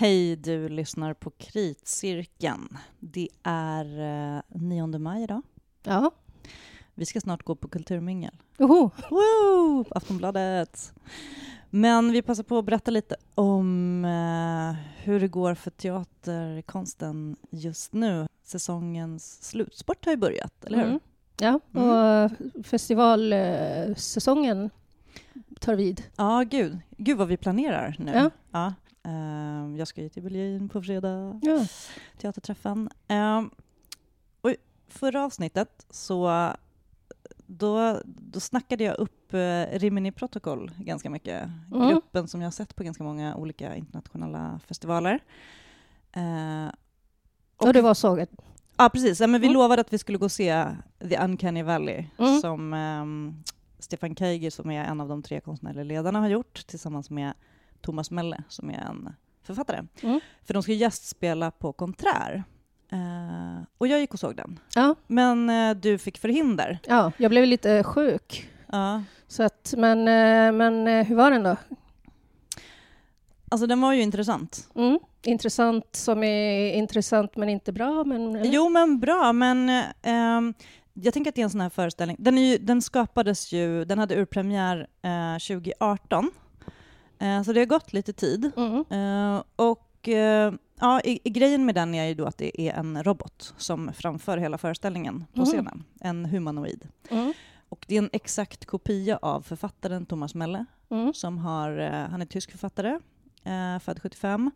Hej, du lyssnar på Kritcirkeln. Det är eh, 9 maj idag. Ja. Vi ska snart gå på kulturmingel. Oho. Woo! Aftonbladet. Men vi passar på att berätta lite om eh, hur det går för teaterkonsten just nu. Säsongens slutsport har ju börjat, eller hur? Mm. Ja, Mm. och eh, festivalsäsongen tar vid. Ja, gud. Gud vad vi planerar nu. Ja. Ja. Eh, jag ska ju till Berlin på fredag. Ja. teaterträffen. Um, och i förra avsnittet så då, då snackade jag upp uh, Rimini Protocol ganska mycket. Mm. Gruppen som jag har sett på ganska många olika internationella festivaler. Eh, Och det var så. Ja, precis. Ja, men vi Mm. lovade att vi skulle gå och se The Uncanny Valley Mm. som ehm, Stefan Keiger, som är en av de tre konstnärliga ledarna, har gjort tillsammans med Thomas Melle, som är en författare. Mm. För de ska gästspela på Konträr. Eh, och jag gick och såg den. Ja, Men eh, du fick förhinder. ja, jag blev lite sjuk. Ja. Så att, men, eh, men eh, hur var den då? Alltså den var ju intressant. Mm. Intressant som är intressant men inte bra. Men, eller? Jo, men bra. Men eh, jag tänker att det är en sån här föreställning. Den, är ju, den skapades ju, den hade urpremiär eh, 2018. Eh, så det har gått lite tid. Mm. Eh, och eh, ja, i, i grejen med den är ju då att det är en robot som framför hela föreställningen på Mhm. scenen. En humanoid. Mm. Och det är en exakt kopia av författaren Thomas Melle, Mm. som har, han är tysk författare, eh, född 75,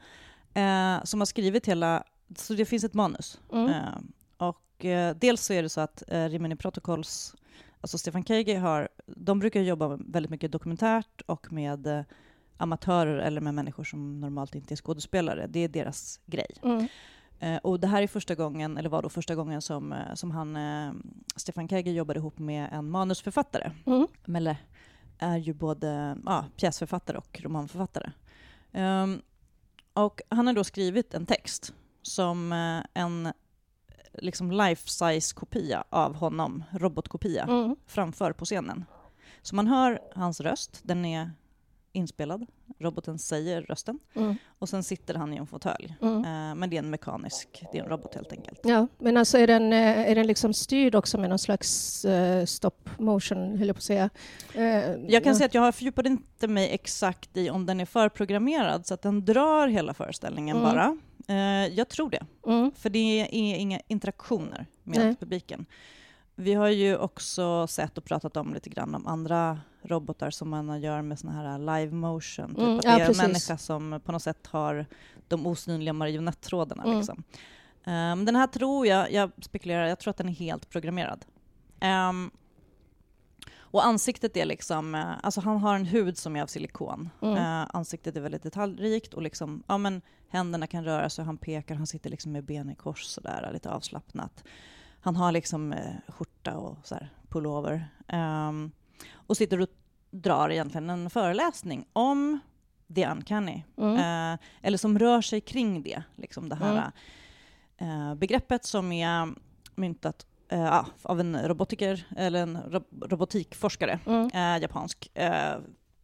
eh, som har skrivit hela, så det finns ett manus. Mm. Eh, och dels så är det så att eh, Rimini Protocols, alltså Stefan Keigi har, de brukar jobba väldigt mycket dokumentärt och med amatörer eller med människor som normalt inte är skådespelare. Det är deras grej. Mm. Eh, och det här är första gången, eller var då första gången som, eh, som han, eh, Stefan Keigi jobbade ihop med en manusförfattare. Mm. Melle är ju både ja, pjäsförfattare och romanförfattare. Ehm, och han har då skrivit en text som eh, en liksom life-size kopia av honom, robotkopia, Mm. framför på scenen. Så man hör hans röst, den är inspelad, roboten säger rösten, Mm. och sen sitter han i en fåtölj. Mm. Eh, men det är en mekanisk, det är en robot helt enkelt. Ja, men alltså är den, eh, är den liksom styrd också med någon slags eh, stop motion, höll jag på att säga? Jag kan säga att jag har fördjupat inte mig exakt i om den är förprogrammerad så att den drar hela föreställningen Mm. bara. Jag tror det, Mm. för det är inga interaktioner med Nej. publiken. Vi har ju också sett och pratat om lite grann om andra robotar som man gör med såna här live motion. Typ Mm, att ja, det är en människa som på något sätt har de osynliga marionettrådarna. Mm. Liksom. Um, den här tror jag, jag spekulerar, jag tror att den är helt programmerad. Ehm, och ansiktet är liksom, eh, alltså han har en hud som är av silikon. Mm. Eh, ansiktet är väldigt detaljrikt och liksom, ja men händerna kan röra sig, han pekar, han sitter liksom med ben i kors sådär, lite avslappnat. Han har liksom eh, skjorta och så här, pullover. Ehm, och sitter och drar egentligen en föreläsning om the uncanny. Mm. Eh, eller som rör sig kring det, liksom det här eh, begreppet som är myntat eh, av en robotiker, eller en ro- robotikforskare, Mm. eh, japansk, eh,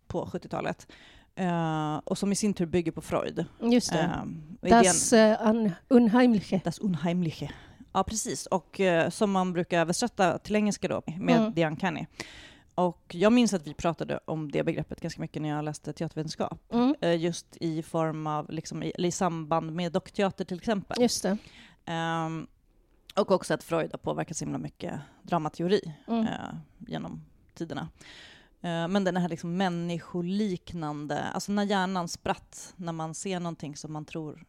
på 70-talet. Eh, och som i sin tur bygger på Freud. Just det. Eh, och idén- Das äh, un Unheimliche. Das Unheimliche. Ja, precis. Och eh, som man brukar översätta till engelska då, med Mm. the uncanny. Och jag minns att vi pratade om det begreppet ganska mycket när jag läste teatervetenskap. Mm. Eh, just i form av, liksom, i, i samband med dockteater till exempel. Just det. Ehm, och också att Freud har påverkat så himla mycket dramateori Mm. eh, genom tiderna. Eh, men den här liksom människoliknande, alltså när hjärnan spratt, när man ser någonting som man tror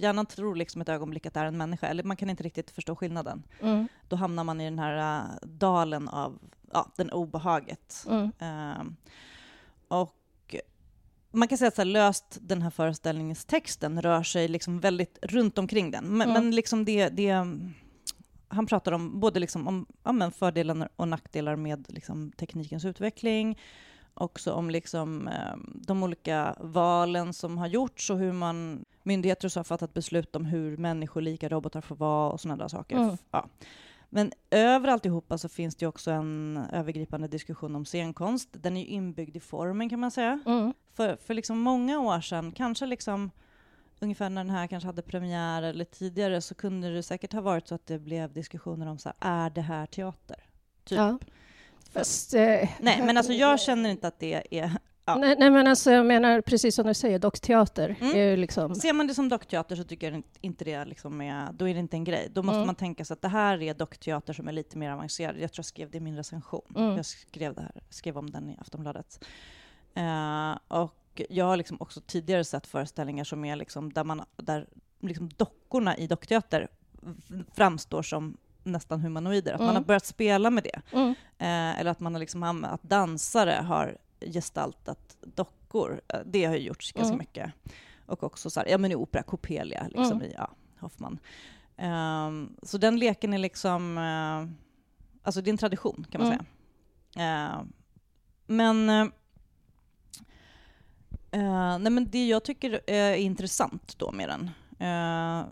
Hjärnan tror liksom ett ögonblick att det är en människa, eller man kan inte riktigt förstå skillnaden. Mm. Då hamnar man i den här eh, dalen av ja, den obehaget. Mm. Ehm, och man kan säga att så här, löst den här föreställningens texten rör sig liksom väldigt runt omkring den. Men, Mm. men liksom det, det, han pratar om både liksom om ja, men fördelar och nackdelar med liksom teknikens utveckling, också om liksom, eh, de olika valen som har gjorts och hur man, myndigheter och så har fattat beslut om hur människolika robotar får vara och sådana där saker. Mm. Ja. Men över alltihopa så finns det också en övergripande diskussion om scenkonst. Den är ju inbyggd i formen kan man säga. Mm. För, för liksom många år sedan, kanske liksom ungefär när den här kanske hade premiär eller tidigare så kunde det säkert ha varit så att det blev diskussioner om så här, är det här teater? Typ. Ja. Fast, eh, Nej, men alltså jag känner inte att det är... Ja. nej, nej, men alltså, jag menar precis som du säger, dockteater Mm. är ju liksom... Ser man det som dockteater så tycker jag inte det liksom är, då är det inte en grej. Då måste Mm. man tänka sig att det här är dockteater som är lite mer avancerad. Jag tror jag skrev det i min recension. Mm. Jag skrev, det här, skrev om den i Aftonbladet. Eh, och jag har liksom också tidigare sett föreställningar som är liksom där, man, där liksom dockorna i dockteater framstår som nästan humanoider. Att man Mm. har börjat spela med det. Mm. Eh, eller att man har liksom, att dansare har gestaltat dockor. Eh, det har ju gjorts ganska Mm. mycket. Och också så här, ja men i opera, Coppelia, liksom Mm. i ja, Hoffman. Ehm, så den leken är liksom, eh, alltså det är en tradition kan man Mm. säga. Ehm, men eh, nej men det jag tycker är intressant då med den,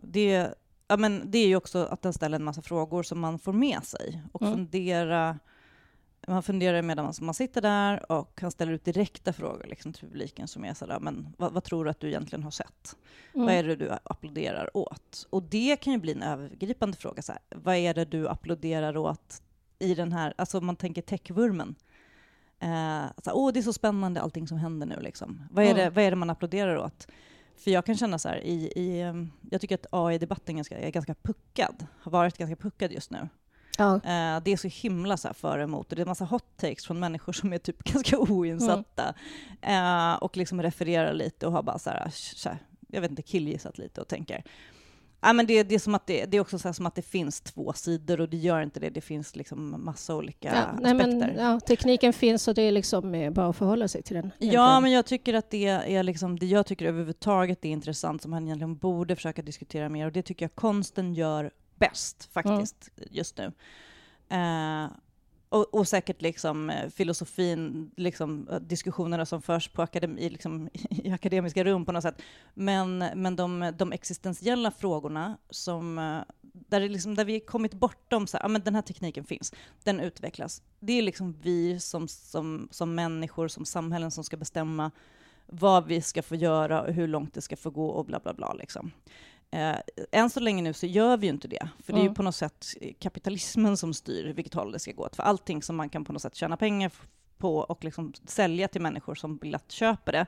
det, ja men det är ju också att den ställer en massa frågor som man får med sig och Mm. fundera man funderar medan man sitter där och han ställer ut direkta frågor liksom, till publiken som är sådär, men vad, vad tror du att du egentligen har sett? Mm. Vad är det du applåderar åt? Och det kan ju bli en övergripande fråga. Så vad är det du applåderar åt i den här, alltså om man tänker techvurmen. Eh, så Åh, det är så spännande allting som händer nu. Liksom. Vad, är det, Mm. vad är det man applåderar åt? För jag kan känna så här, i, i, ehm, jag tycker att AI-debatten ganska, är ganska puckad, har varit ganska puckad just nu. Ja. Eh, det är så himla så här för och emot och det är en massa hot takes från människor som är typ ganska oinsatta eh, och liksom refererar lite och har bara så här, så här jag vet inte, killgissat lite och tänker Ja, men det, det, är som att det, det är också så som att det finns två sidor och det gör inte det. Det finns liksom massa olika Ja, nej, aspekter. men, ja, tekniken finns och det är liksom eh, bara att förhålla sig till den. Ja, egentligen. men jag tycker att det är liksom, det jag tycker överhuvudtaget är intressant som han egentligen borde försöka diskutera mer och det tycker jag konsten gör bäst faktiskt just nu. Eh, och, och säkert liksom eh, filosofin, liksom, eh, diskussionerna som förs på akademi, i liksom, i akademiska rum på något sätt. Men, men de, de existentiella frågorna som, där, det liksom, där vi kommit bortom så här, ja, men den här tekniken finns, den utvecklas. Det är liksom vi som, som, som människor, som samhällen som ska bestämma vad vi ska få göra och hur långt det ska få gå och bla bla bla. Liksom. Eh, än så länge nu så gör vi ju inte det, för det är ju på något sätt kapitalismen som styr vilket håll det ska gå åt. För allting som man kan på något sätt tjäna pengar på och liksom sälja till människor som lätt köper det,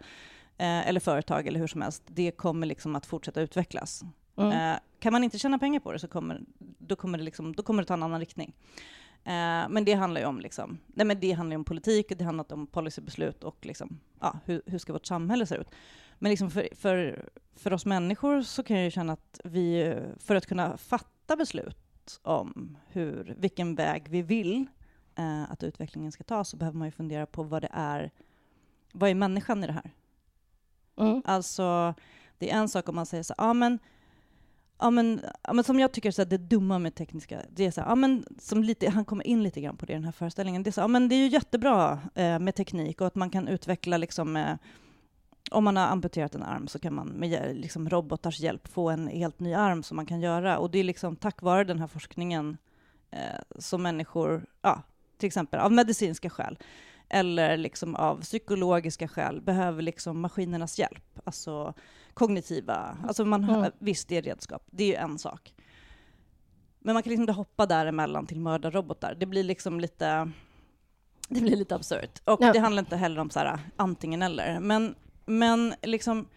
eh, eller företag eller hur som helst, det kommer liksom att fortsätta utvecklas. Mm. Eh, kan man inte tjäna pengar på det så kommer, då kommer, det, liksom, då kommer det ta en annan riktning. Eh, men det handlar ju om, liksom, nej men det handlar om politik, och det handlar om policybeslut och liksom, ja, hur, hur ska vårt samhälle se ut. Men liksom för, för, för oss människor så kan jag ju känna att vi, för att kunna fatta beslut om hur, vilken väg vi vill eh, att utvecklingen ska ta, så behöver man ju fundera på vad det är, vad är människan i det här? Mm. Alltså, det är en sak om man säger så ja men, ja men, ja men som jag tycker så här, det dumma med tekniska, det är så här, ja men, som lite, han kommer in lite grann på det i den här föreställningen, det är så, ja men det är ju jättebra eh, med teknik och att man kan utveckla liksom, eh, om man har amputerat en arm så kan man med liksom, robotars hjälp få en helt ny arm som man kan göra. Och det är liksom tack vare den här forskningen eh, som människor, ja, till exempel av medicinska skäl, eller liksom av psykologiska skäl behöver liksom maskinernas hjälp. Alltså kognitiva, alltså man har, Mm. visst det är redskap, det är ju en sak. Men man kan liksom inte hoppa däremellan till mördarrobotar. Det blir liksom lite, det blir lite absurt. Och Ja. det handlar inte heller om så här, antingen eller. Men, men liksom,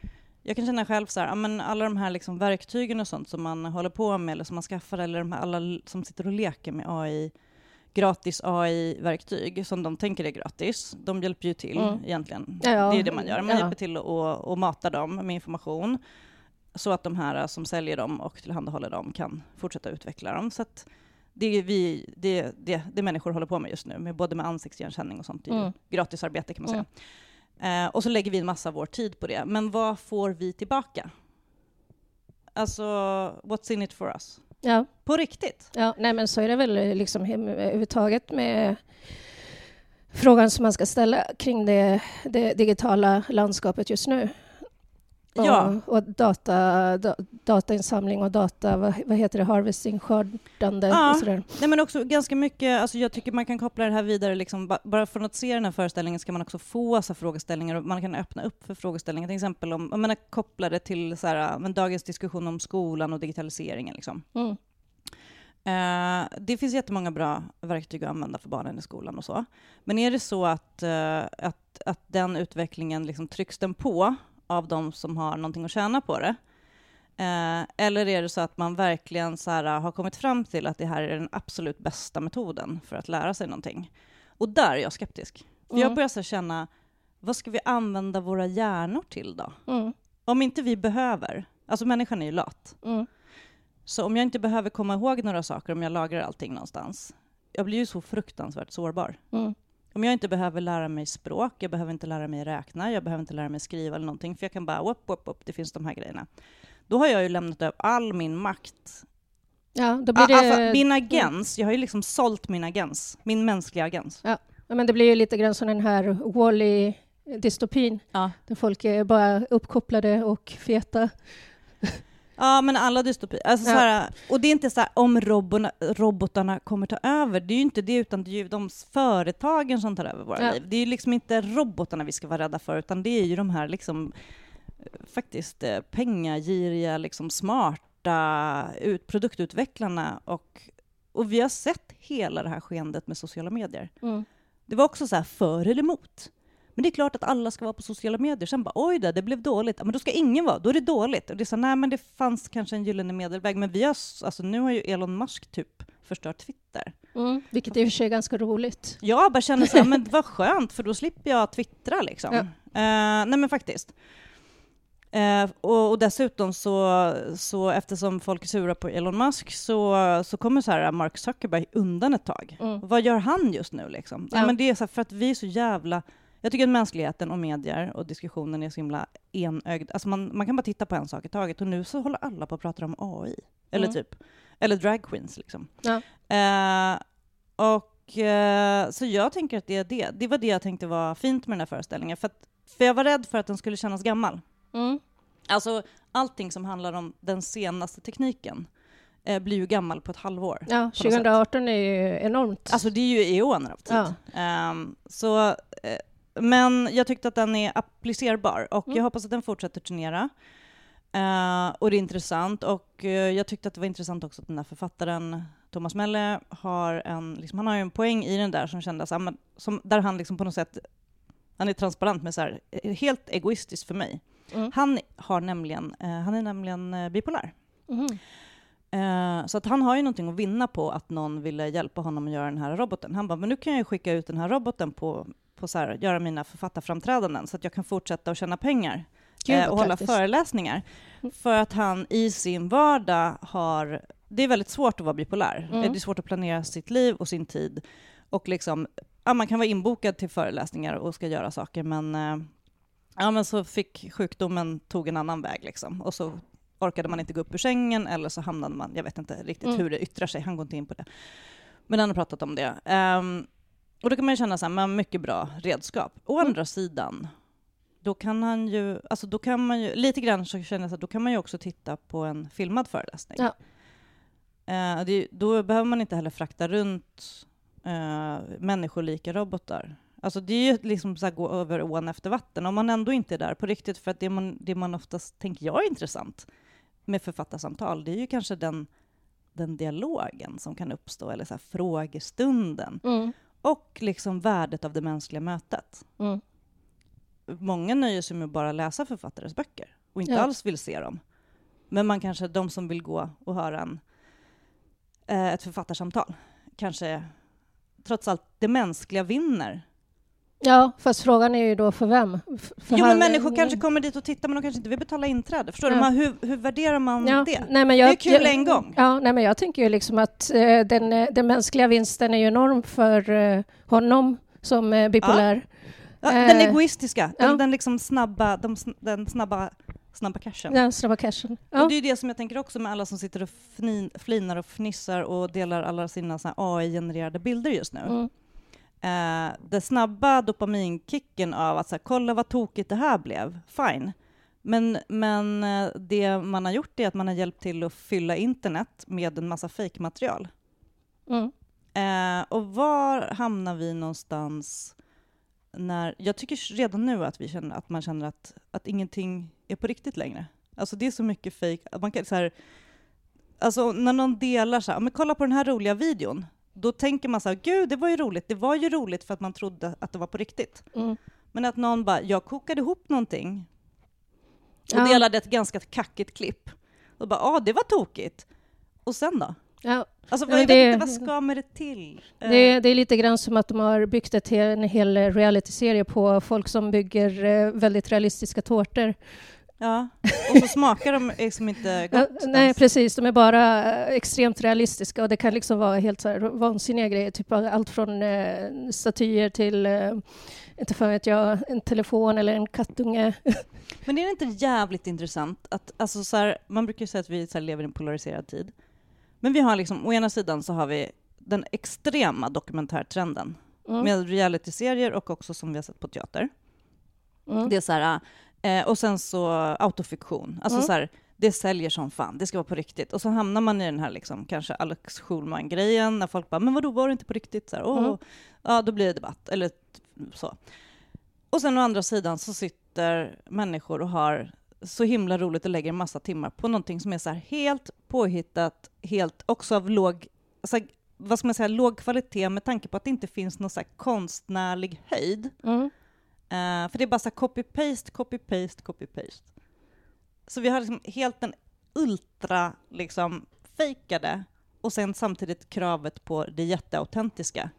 jag kan känna själv så här, men alla de här liksom verktygen och sånt som man håller på med, eller som man skaffar, eller de här alla som sitter och leker med AI, gratis AI-verktyg, som de tänker är gratis, de hjälper ju till Mm. egentligen. Ja, ja. Det är det man gör. Man Ja. hjälper till att mata dem med information, så att de här som säljer dem och tillhandahåller dem kan fortsätta utveckla dem. Så det, är vi, det, det, det människor håller på med just nu, med både med ansiktsigenkänning och sånt. Det är ju Mm. gratisarbete kan man säga. Mm. Eh, och så lägger vi en massa av vår tid på det. Men vad får vi tillbaka? Alltså, what's in it for us? Ja, På riktigt? ja, nej men så är det väl eh, liksom överhuvudtaget med frågan som man ska ställa kring det, det digitala landskapet just nu. Och, Ja. och data, da, datainsamling och data, vad, vad heter det, harvesting, skördande Ja. och sådär. Nej men också ganska mycket, alltså jag tycker man kan koppla det här vidare, liksom, ba- bara från att se den här föreställningen ska man också få så frågeställningar och man kan öppna upp för frågeställningar, till exempel om, jag menar, koppla det till så här, men dagens diskussion om skolan och digitaliseringen. Liksom. Mm. Eh, det finns jättemånga bra verktyg att använda för barnen i skolan och så. Men är det så att, eh, att, att den utvecklingen liksom trycks den på av de som har någonting att tjäna på det? Eh, eller är det så att man verkligen så här, har kommit fram till att det här är den absolut bästa metoden för att lära sig någonting? Och där är jag skeptisk. För jag Mm. börjar så känna, vad ska vi använda våra hjärnor till då? Mm. Om inte vi behöver, alltså människan är ju lat. Mm. Så om jag inte behöver komma ihåg några saker, om jag lagrar allting någonstans, jag blir ju så fruktansvärt sårbar. Mm. Om jag inte behöver lära mig språk, jag behöver inte lära mig räkna, jag behöver inte lära mig skriva eller någonting, för jag kan bara, upp, upp, upp, det finns de här grejerna. Då har jag ju lämnat över all min makt. Ja, då blir Ah, det, Alltså, min agens, jag har ju liksom sålt min agens, min mänskliga agens. ja, men det blir ju lite grann som den här Wall-E-dystopin, Ja. där folk är bara uppkopplade och feta. Ja, men alla dystopier. Alltså, Ja. här, och det är inte så här om robotarna, robotarna kommer ta över. Det är ju inte det, utan det är ju de företagen som tar över våra Ja. liv. Det är ju liksom inte robotarna vi ska vara rädda för, utan det är ju de här liksom eh, faktiskt eh, pengagiriga, liksom smarta ut, produktutvecklarna. Och, och vi har sett hela det här skeendet med sociala medier. Mm. Det var också så här för eller emot. Men det är klart att alla ska vara på sociala medier. Sen bara oj då, det blev dåligt. Ja, Men då ska ingen vara, då är det dåligt. Och det är så, nej men det fanns kanske en gyllene medelväg. Men vi har, alltså nu har ju Elon Musk typ förstört Twitter. Mm. Vilket i och för sig är ganska roligt. Jag bara känner så här, men vad skönt, för då slipper jag twittra liksom. Ja. Eh, nej men faktiskt. Eh, och, och dessutom så, så eftersom folk är sura på Elon Musk så, så kommer så här Mark Zuckerberg undan ett tag. Mm. Vad gör han just nu liksom? Ja. Ja. men det är så här, för att vi är så jävla... Jag tycker att mänskligheten och medier och diskussionen är så himla enögd. Alltså man, man kan bara titta på en sak i taget och nu så håller alla på att prata om AI. Eller Mm. typ, eller drag queens liksom. Ja. Eh, och eh, så jag tänker att det är det. Det var det jag tänkte var fint med den här föreställningen. För, att, för jag var rädd för att den skulle kännas gammal. Mm. Alltså allting som handlar om den senaste tekniken eh, blir ju gammal på ett halvår. Ja, på något sätt. 2018 är ju enormt. Alltså det är ju eoner av tid. Ja. Ehm, så, eh, men jag tyckte att den är applicerbar och Mm. jag hoppas att den fortsätter turnera. Eh, och det är intressant och eh, jag tyckte att det var intressant också att den där författaren Thomas Melle har en, liksom, han har ju en poäng i den där som kändes, men, som, där han liksom på något sätt, han är transparent med så här, eh, helt egoistiskt för mig. Mm. Han har nämligen, eh, han är nämligen bipolär. Eh, så att han har ju någonting att vinna på att någon ville hjälpa honom att göra den här roboten. Han bara, men nu kan jag ju skicka ut den här roboten på, på så här, göra mina författarframträdanden så att jag kan fortsätta att tjäna pengar Gud, eh, och hålla praktiskt. föreläsningar. Mm. För att han i sin vardag har... Det är väldigt svårt att vara bipolär. Mm. Det är svårt att planera sitt liv och sin tid. Och liksom, ja, man kan vara inbokad till föreläsningar och ska göra saker, men, eh, ja, men så fick sjukdomen tog en annan väg. Liksom. Och så orkade man inte gå upp ur sängen, eller så hamnade man... Jag vet inte riktigt Mm. hur det yttrar sig, han går inte in på det. Men han har pratat om det. Ehm, och då kan man ju känna så här, men mycket bra redskap. Å Mm. andra sidan, då kan han ju, alltså då kan man ju, lite grann så känner jag att då kan man ju också titta på en filmad föreläsning. Ja. Eh, det, då behöver man inte heller frakta runt eh, människolika robotar. Alltså det är ju liksom så gå över ån efter vatten. Om man ändå inte är där på riktigt, för att det man, det man oftast tänker jag är intressant med författarsamtal, det är ju kanske den, den dialogen som kan uppstå, eller så frågestunden. Mm. Och liksom värdet av det mänskliga mötet. Mm. Många nöjer sig med att bara läsa författares böcker och inte Ja. alls vill se dem. Men man kanske, de som vill gå och höra en, eh, ett författarsamtal, kanske trots allt det mänskliga vinner. Ja, fast frågan är ju då för vem? För jo, men människor kanske kommer dit och tittar, men de kanske inte vill betala inträde. Förstår du? Ja. Man, hur, hur värderar man Ja, det? nej, men jag, Det är kul jag, en gång. Ja, nej, men jag tänker ju liksom att eh, den, eh, den mänskliga vinsten är ju enorm för eh, honom som eh, bipolär. Ja, den Eh, egoistiska, den, ja. den liksom snabba, de, den snabba, snabba cashen. Den snabba cashen. Och Ja. det är ju det som jag tänker också med alla som sitter och fnin, flinar och fnissar och delar alla sina AI-genererade bilder just nu. Mm. Eh, den snabba dopaminkicken av att så här, kolla vad tokigt det här blev, fine. Men, men eh, det man har gjort är att man har hjälpt till att fylla internet med en massa fejkmaterial. Mm. Eh, och var hamnar vi någonstans när... Jag tycker redan nu att, vi känner, att man känner att, att ingenting är på riktigt längre. Alltså det är så mycket fejk. Man kan, så här, alltså när någon delar så här, men kolla på den här roliga videon. Då tänker man så här, gud det var ju roligt. Det var ju roligt för att man trodde att det var på riktigt. Mm. Men att någon bara, jag kokade ihop någonting och Ja. delade ett ganska kackigt klipp. Och bara, ja det var tokigt. Och sen då? Ja, Alltså Ja, det- inte, vad ska med det till? Eh, det, det är lite grann som att de har byggt ett, en hel realityserie på folk som bygger eh, väldigt realistiska tårtor. Ja, och så smakar de liksom inte Ja, gott. nej, ens. precis. De är bara eh, extremt realistiska och det kan liksom vara helt så här vansinniga grejer. Typ allt från eh, statyer till, eh, inte fan vet jag, en telefon eller en kattunge. Men är det inte jävligt intressant att, alltså så här, man brukar säga att vi så lever i en polariserad tid. Men vi har liksom, å ena sidan så har vi den extrema dokumentärtrenden Mm. med realityserier och också som vi har sett på teater. Mm. Det är så här, eh, och sen så autofiktion. Alltså Mm. så här, det säljer som fan, det ska vara på riktigt. Och så hamnar man i den här liksom, kanske Alex Schulman-grejen, när folk bara, men vadå, var det inte på riktigt? Så här, Åh, Mm. Ja, då blir det debatt, eller så. Och sen å andra sidan så sitter människor och har så himla roligt och lägger en massa timmar på någonting som är så här helt påhittat, helt också av låg, alltså, vad ska man säga, låg kvalitet med tanke på att det inte finns någon så här konstnärlig höjd. Mm. Uh, för det är bara så här copy-paste, copy-paste, copy-paste. Så vi har liksom helt den ultra, liksom, fejkade och sen samtidigt kravet på det jätteautentiska.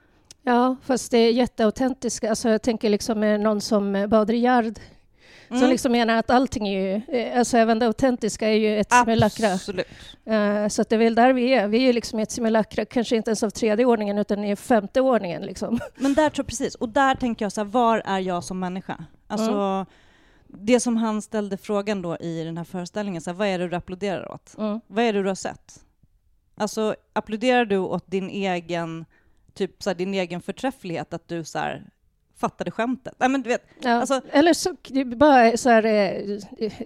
Ja, fast det jätteautentiska. Alltså jag tänker liksom med någon som eh, Baudrillard, Baudrillard som Mm. liksom menar att allting är ju, eh, alltså även det autentiska är ju ett simulakra. Absolut. Eh, Så att det är väl där vi är. Vi är ju liksom ett simulakra, kanske inte ens av tredje ordningen utan i femte ordningen. Liksom. Men där tror precis, och där tänker jag så här, var är jag som människa? Alltså, Mm. det som han ställde frågan då i den här föreställningen, så här, vad är det du applåderar åt? Mm. Vad är det du har sett? Alltså, applåderar du åt din egen, typ så här, din egen förträfflighet, att du så här, fattade skämtet? Nej, men du vet, Ja. Alltså- Eller så, det bara så här, eh,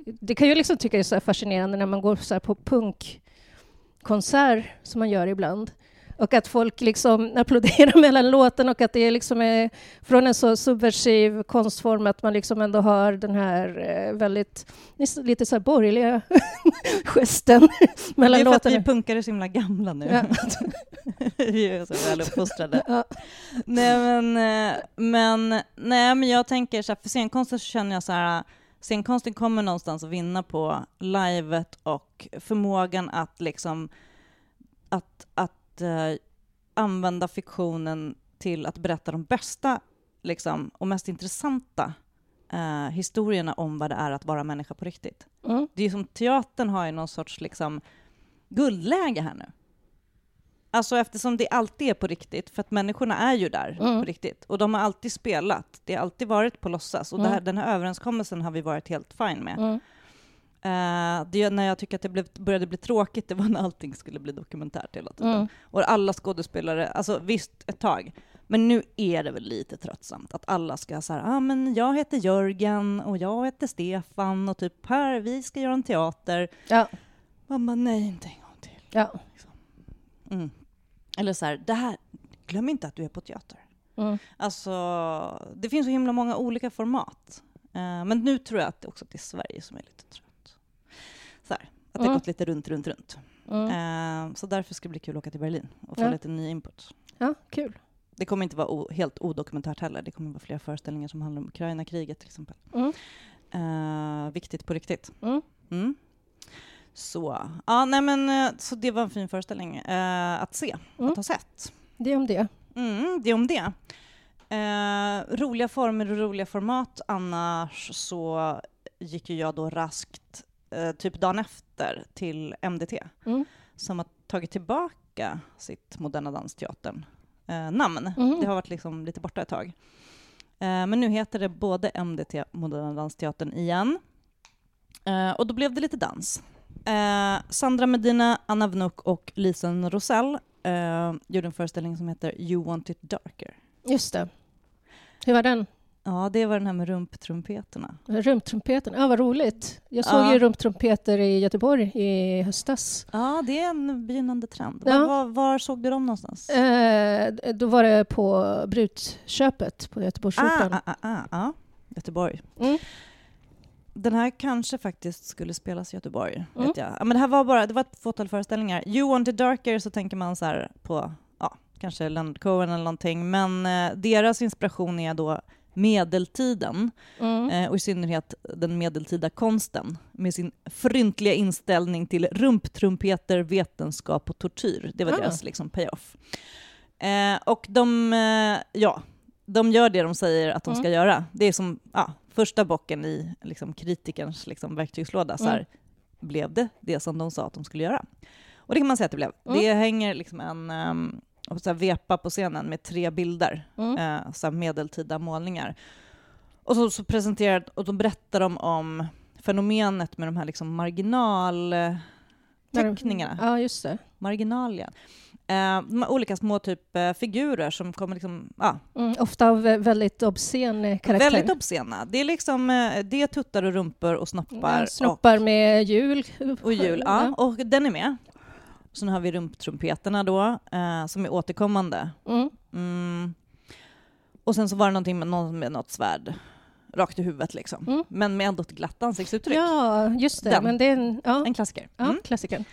det kan jag liksom tycka är så fascinerande när man går så på punkkonsert som man gör ibland. Och att folk liksom applåderar mellan låten och att det liksom är från en så subversiv konstform att man liksom ändå har den här eh, väldigt, lite så här borgerliga gesten det mellan är för att låtarna. vi punkare är så himla gamla nu. Ja. vi är så väl uppfostrade. Ja. Nej men, eh, men, nej men jag tänker så här, för scenkonsten så känner jag så här, scenkonsten kommer någonstans att vinna på livet och förmågan att liksom, att, att eh, använda fiktionen till att berätta de bästa liksom, och mest intressanta eh, historierna om vad det är att vara människa på riktigt. Mm. Det är som teatern har ju någon sorts liksom, guldläge här nu. Alltså eftersom det alltid är på riktigt, för att människorna är ju där Mm. på riktigt. Och de har alltid spelat, det har alltid varit på låtsas. Och det här, Mm. den här överenskommelsen har vi varit helt fine med. Eh, det, när jag tycker att det blev, började bli tråkigt, det var när allting skulle bli dokumentärt hela tiden. Mm. Och alla skådespelare, alltså visst ett tag, men nu är det väl lite tröttsamt att alla ska säga ah, men jag heter Jörgen och jag heter Stefan och typ här, vi ska göra en teater. Ja. Man bara, nej, inte en gång till. Ja. Mm. Eller så här, det här, glöm inte att du är på teater. Mm. Alltså, det finns så himla många olika format. Eh, men nu tror jag att det också att det är Sverige som är lite trött. Så här, att det har gått lite runt, runt, runt. Eh, så därför ska det bli kul att åka till Berlin och få lite ny input. ja, kul. Det kommer inte vara o- helt odokumentärt heller. Det kommer vara flera föreställningar som handlar om Ukraina-kriget till exempel. Eh, viktigt på riktigt. Mm. Så, ja, nej men, eh, så det var en fin föreställning eh, att se, Mm. att ha sett. Det om det. Mm, det om det. Eh, roliga former och roliga format. Annars så gick ju jag då raskt, eh, typ dagen efter, till MDT Mm. som har tagit tillbaka sitt Moderna Dansteatern eh, namn. Mhm. Det har varit liksom lite borta ett tag. Eh, men nu heter det både MDT, Moderna Dansteatern, igen. Eh, och då blev det lite dans. Eh, Sandra Medina, Anna Vnuk och Lisen Rosell eh, gjorde en föreställning som heter You Want It Darker. Just det. Hur var den? Ja, det var den här med rumptrumpeterna. Rumptrumpeten, ja vad roligt. Jag såg Ja. ju rumptrumpeter i Göteborg i höstas. Ja, det är en begynnande trend. Ja. Var, var, var såg du dem någonstans? Eh, då var det på Brutköpet på Göteborgsoperan. ah, ah, ah, ah. Göteborg. Mm. Den här kanske faktiskt skulle spelas i Göteborg. Mm. Vet jag. Ja, men det här var bara det var ett fåtal föreställningar. You want it darker så tänker man så här på ja, kanske Leonard Cohen eller någonting. Men eh, deras inspiration är då medeltiden Mm. eh, och i synnerhet den medeltida konsten med sin fryntliga inställning till rumptrumpeter, vetenskap och tortyr. Det var Ah. deras liksom payoff. Eh, och de, eh, ja, de gör det de säger att de ska Mm. göra. Det är som ja, första bocken i liksom, kritikerns liksom, verktygslåda. Så här, Mm. Blev det det som de sa att de skulle göra? Och det kan man säga att det blev. Mm. Det hänger liksom en um, så här, vepa på scenen med tre bilder, Mm. eh, så medeltida målningar. Och så, så presenterar och då berättar de om fenomenet med de här liksom marginalteckningarna. Ja, just det. Marginalia. Eh, de här olika små typ eh, figurer som kommer liksom, ja, Mm. Ofta av väldigt obscen eh, karaktär. väldigt obscena. Det är liksom, eh, det är tuttar och rumpor och snoppar. Ja, Snoppar med hjul. Och, och jul, ja. Och den är med. Sen har vi rumptrumpeterna då, eh, som är återkommande. Mm. Mm. Och sen så var det någonting med, någon med något svärd rakt i huvudet liksom. Mm. Men med ändå ett glatt ansiktsuttryck. Ja, just det. Den. Men det är en ja, En klassiker. ja, Mm. klassikern.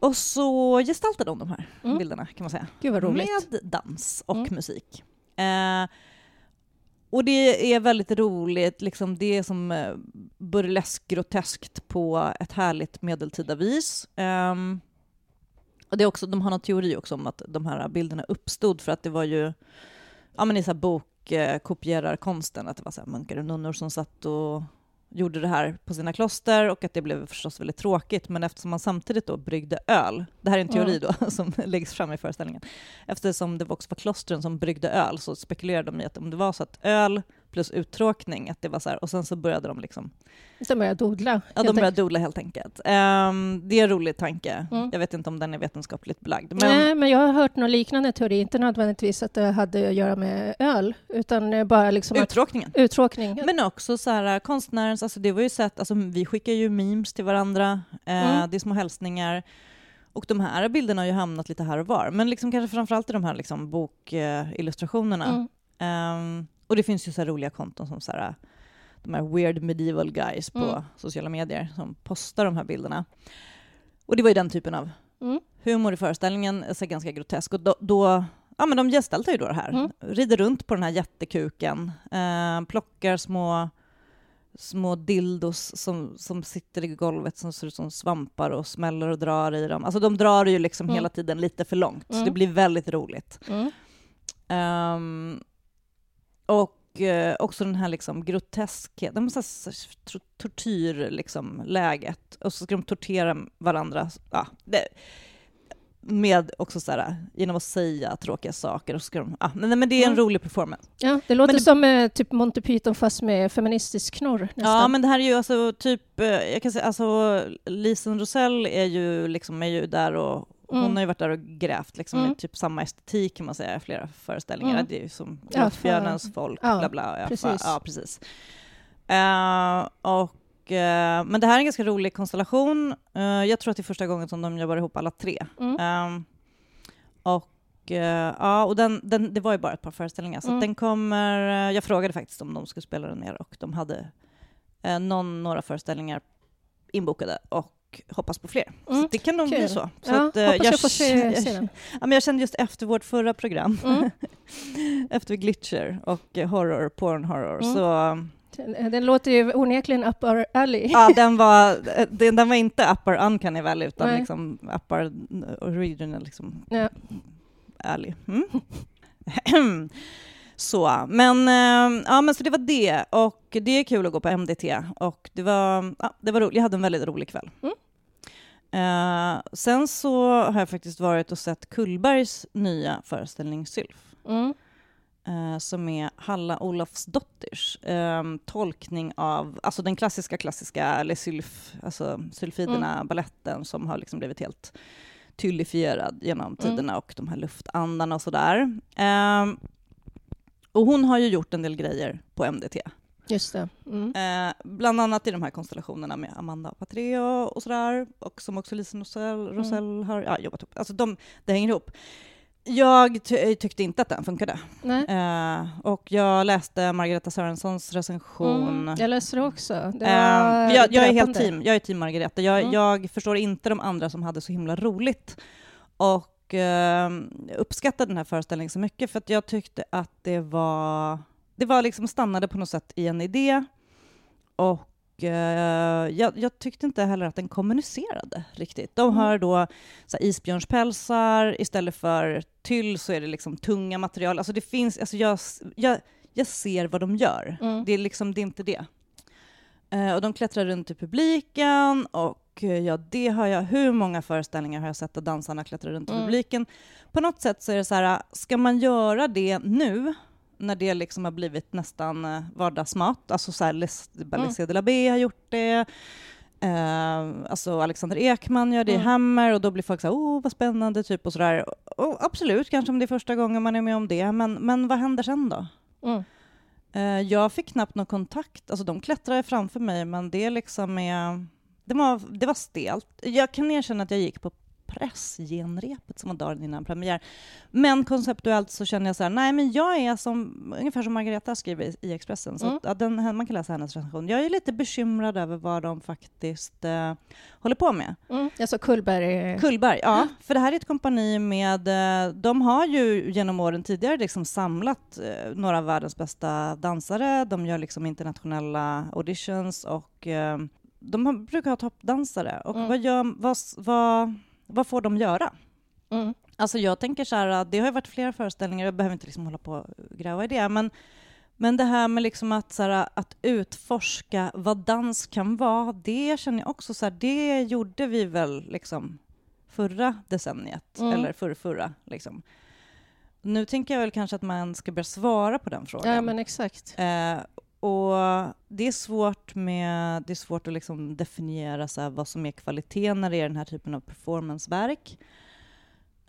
Och så gestaltade de de här Mm. bilderna kan man säga. Gud vad roligt. Med dans och Mm. musik. Eh, och det är väldigt roligt, liksom det är som eh, burlesk groteskt på ett härligt medeltida vis. Ehm, och det är också, de har någon teori också om att de här bilderna uppstod för att det var ju ja, men i så här bokkopierarkonsten, att det var så här munkar och nunnor som satt och gjorde det här på sina kloster och att det blev förstås väldigt tråkigt, men eftersom man samtidigt då bryggde öl, det här är en teori då som läggs fram i föreställningen, eftersom det också var klostren som bryggde öl så spekulerade de i att om det var så att öl plus uttråkning, att det var så här, och sen så började de liksom, De börjar dodla. ja de började dodla helt enkelt. Ehm, det är en rolig tanke, Mm. jag vet inte om den är vetenskapligt belagd. Men, Nej, men jag har hört någon liknande teori, inte nödvändigtvis att det hade att göra med öl, utan bara liksom att uttråkningen. uttråkning. Men också så här, konstnärens, alltså det var ju sett, alltså vi skickar ju memes till varandra, eh, Mm. det är små hälsningar. Och de här bilderna har ju hamnat lite här och var, men liksom kanske framförallt i de här liksom bokillustrationerna. Mm. Ehm, och det finns ju så roliga konton som så här, de här weird medieval guys på Mm. sociala medier som postar de här bilderna. Och det var ju den typen av Mm. humor i föreställningen, så ganska grotesk. Och då, då ja, men de gestaltar ju då det här. Mm. Rider runt på den här jättekuken, eh, plockar små, små dildos som, som sitter i golvet som ser ut som svampar och smäller och drar i dem. Alltså de drar ju liksom Mm. hela tiden lite för långt, så Mm. det blir väldigt roligt. Mm. Och eh, också den här liksom groteskheten, de här tor- tortyr liksom, läget. Och så ska de tortera varandra. Ja, det, med också så här, genom att säga tråkiga saker. Och så ska de, ja, men, men det är en Mm. rolig performance. Ja, det låter Men som eh, typ Monty Python fast med feministisk knorr nästan. Ja, men det här är ju alltså typ, eh, jag kan säga, alltså Lisen Rosell är ju, liksom, är ju där och hon Mm. har ju varit där och grävt liksom, Mm. med typ samma estetik kan man säga i flera föreställningar. Mm. Det är ju som Ja, Rötbjörnens folk, ja, bla bla. Ja, precis. Ja, precis. Eh, och, eh, men det här är en ganska rolig konstellation. Eh, jag tror att det är första gången som de jobbar ihop alla tre. Mm. Ehm, och ja, och den, den, det var ju bara ett par föreställningar, så Mm. den kommer... jag frågade faktiskt om de skulle spela den mer och de hade någon, några föreställningar inbokade och hoppas på fler. Så Mm, att det kan nog bli kul. så. så ja, att, eh, hoppas jag, får se, jag, se den. ja, men jag kände just efter vårt förra program, Mm. efter Glitcher och eh, horror, porn horror, Mm. så Den låter ju onekligen up our alley. ja, den, var, eh, den, den var inte upper uncanny valley utan Nej. liksom upper original liksom, Ja. ärlig. Mm. så, men, eh, ja, men så det var det. Och det är kul att gå på MDT. Och det var, ja, det var roligt. Jag hade en väldigt rolig kväll. Mm. Eh, sen så har jag faktiskt varit och sett Kullbergs nya föreställning Sylf. Mm. eh, som är Halla Olofsdotters eh, tolkning av alltså den klassiska, klassiska Les Sylf, alltså Sylfiderna, Mm. balletten som har liksom blivit helt tyllifierad genom Mm. tiderna och de här luftandarna och sådär. Ehm, och hon har ju gjort en del grejer på MDT. Just det. Mm. Eh, bland annat i de här konstellationerna med Amanda Patreo och sådär, och som också Lisen Rosell, Rosell har ja, jobbat upp. Alltså de, det hänger ihop. Jag ty tyckte inte att den funkade. Eh, och jag läste Margareta Sörensons recension. Mm, jag läste det också. Det eh, jag, jag, är helt team, jag är team Margareta. Jag, mm. jag, förstår inte de andra som hade så himla roligt. Och eh, uppskattade den här föreställningen så mycket för att jag tyckte att det var det var liksom stannade på något sätt i en idé och eh, jag, jag, tyckte inte heller att den kommunicerade riktigt. De mm. har då så här, isbjörnspälsar, istället för tyll så är det liksom tunga material. Alltså det finns, alltså jag, jag, jag ser vad de gör. Mm. Det, är liksom, det är inte det. Eh, och de klättrar runt i publiken och eh, ja, det har jag, hur många föreställningar har jag sett att dansarna klättrar runt i mm. publiken? På något sätt så är det så här, ska man göra det nu när det liksom har blivit nästan eh, vardagsmat. Alltså så här, Balesé mm. de la B har gjort det. Eh, alltså Alexander Ekman gör det mm. i Hammer och då blir folk så här, oh vad spännande, typ och sådär. Och absolut, kanske om det är första gången man är med om det, men, men vad händer sen då? Mm. Eh, jag fick knappt någon kontakt, alltså de klättrade framför mig, men det liksom är det var, det var stelt. Jag kan erkänna att jag gick på pressgenrepet som var dagen innan premiär. Men konceptuellt så känner jag så här, nej men jag är som, ungefär som Margareta skriver i Expressen, så mm. att, den, man kan läsa hennes recension. Jag är lite bekymrad över vad de faktiskt uh, håller på med. Mm. Alltså Kullberg? Kullberg, ja. För det här är ett kompani med, uh, de har ju genom åren tidigare liksom samlat uh, några av världens bästa dansare, de gör liksom internationella auditions och de brukar ha toppdansare. Och mm. vad, gör, vad, vad vad får de göra? Mm. Alltså jag tänker så här, det har ju varit flera föreställningar, jag behöver inte liksom hålla på och gräva i det, men, men det här med liksom att, så här, att utforska vad dans kan vara, det känner jag också så här, det gjorde vi väl liksom förra decenniet, mm. eller förra, förra liksom. Nu tänker jag väl kanske att man ska börja svara på den frågan. Ja, men exakt. Eh, och det är svårt, med, det är svårt att liksom definiera så vad som är kvalitet när det är den här typen av performanceverk.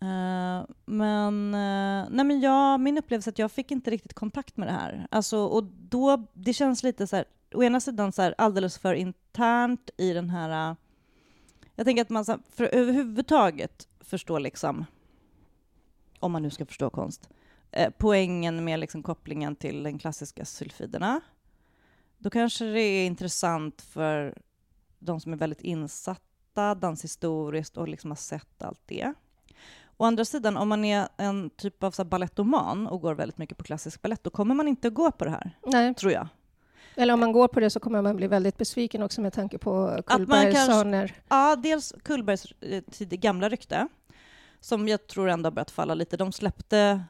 Uh, men, uh, nej men jag, min upplevelse är att jag fick inte riktigt kontakt med det här. Alltså, och då, det känns lite så här, å ena sidan så här, alldeles för internt i den här... Uh, jag tänker att man så här, för överhuvudtaget förstår liksom, om man nu ska förstå konst, poängen med liksom kopplingen till den klassiska sulfiderna. Då kanske det är intressant för de som är väldigt insatta danshistoriskt och liksom har sett allt det. Å andra sidan, om man är en typ av så balettoman och går väldigt mycket på klassisk balett, då kommer man inte gå på det här, Nej. tror jag. Eller om man går på det så kommer man bli väldigt besviken också med tanke på Kullbergs kanske, Ja, dels Kullbergs eh, gamla rykte, som jag tror ändå har börjat falla lite. De släppte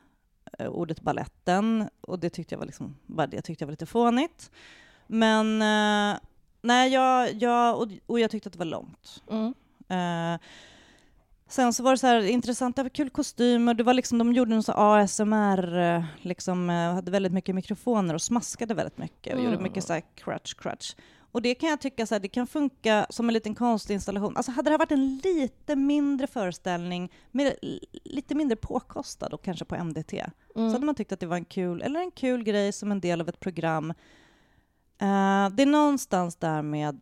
eh, ordet balletten och det tyckte jag var, liksom, bara det tyckte jag var lite fånigt. Men eh, nej, jag, jag, och, och, jag tyckte att det var långt. Mm. Eh, sen så var det så här intressant, det var kul kostymer, det var liksom, de gjorde en så ASMR, eh, liksom, eh, hade väldigt mycket mikrofoner och smaskade väldigt mycket och mm. gjorde mycket så här crutch, crutch. Och det kan jag tycka så här, det kan funka som en liten konstinstallation. Alltså hade det varit en lite mindre föreställning, med, lite mindre påkostad och kanske på MDT, mm. så hade man tyckt att det var en kul, eller en kul grej som en del av ett program Uh, det är någonstans där med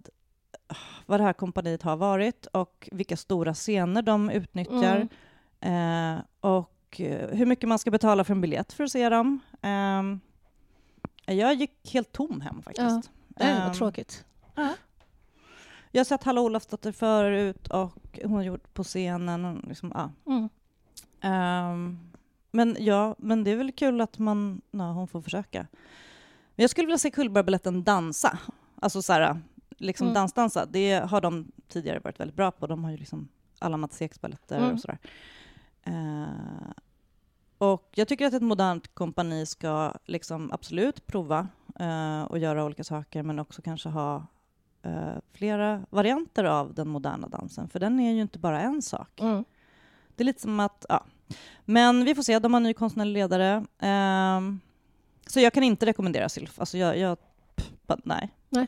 uh, vad det här kompaniet har varit och vilka stora scener de utnyttjar mm. uh, och hur mycket man ska betala för en biljett för att se dem. Jag gick helt tom hem faktiskt. Ja, var um, tråkigt. Jag har sett Halla Olofsdotter förut och hon har gjort på scenen. Liksom, ah. mm. um, men ja, men det är väl kul att man, na, hon får försöka. Men jag skulle vilja se Cullbergbaletten dansa. Alltså så här, liksom mm. dansdansa. Det har de tidigare varit väldigt bra på. De har ju liksom alla Mats Eks-baletter mm. och sådär. Uh, och jag tycker att ett modernt kompani ska liksom absolut prova uh, och göra olika saker, men också kanske ha uh, flera varianter av den moderna dansen, för den är ju inte bara en sak. Mm. Det är lite som att, ja. Men vi får se, de har en ny konstnärlig ledare. Så jag kan inte rekommendera Sylf. Alltså jag, jag nej. nej.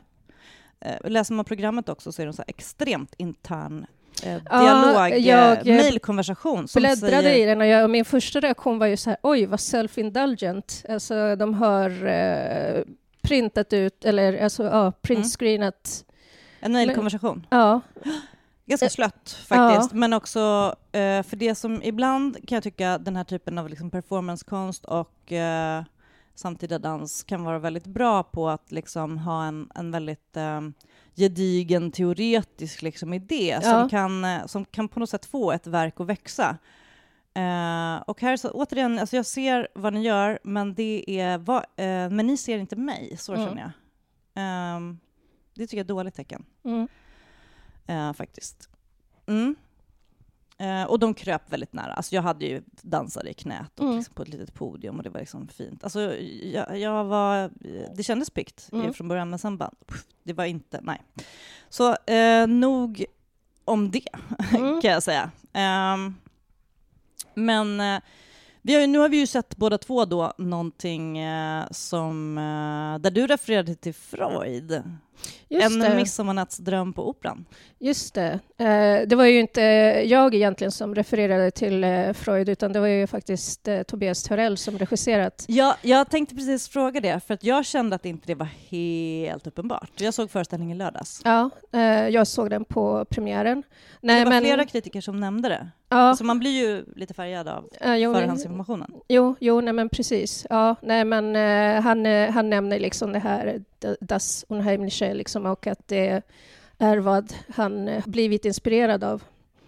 Eh, läser man programmet också så är det en så extremt intern eh, Ja, dialog, jag, eh, eh, mejlkonversation som bläddrade säger... i den och, jag, och min första reaktion var ju så här, oj vad self-indulgent. Alltså de har eh, printat ut, eller alltså ja, printscreenat. En mejlkonversation. Ja, Ganska Eh, slött faktiskt, men också eh, för det som ibland kan jag tycka den här typen av liksom performancekonst och eh, samtida dans kan vara väldigt bra på att liksom ha en, en väldigt eh, gedigen teoretisk liksom idé Ja. som, kan, eh, som kan på något sätt få ett verk att växa. Eh, och här så återigen, alltså jag ser vad ni gör, men det är vad, eh, men ni ser inte mig, så Mm. känner jag. Ehm, det tycker jag är ett dåligt tecken mm, eh, faktiskt. Mm. Eh, och de kröp väldigt nära. Alltså jag hade ju dansare i knät och Mm. liksom på ett litet podium och det var liksom fint. Alltså jag, jag var, det kändes piggt Mm. från början men sen bara, det var inte, nej. Så eh, nog om det Mm. kan jag säga. Ehm, men eh, vi har ju, nu har vi ju sett båda två då någonting eh, som, eh, där du refererade till Freud. Just en det. midsommarnattsdröm på Operan. Just det. Eh, det var ju inte jag egentligen som refererade till eh, Freud, utan det var ju faktiskt eh, Tobias Törell som regisserat. Ja, jag tänkte precis fråga det, för att jag kände att inte det var helt uppenbart. Jag såg föreställningen lördags. Ja, jag såg den på premiären. det var flera kritiker som nämnde det. ja, Så man blir ju lite färgad av jo, förhandsinformationen. Jo, jo nej men precis. Ja, nej men han, han nämner liksom det här Das Unheimliche liksom och att det är vad han eh, blivit inspirerad av.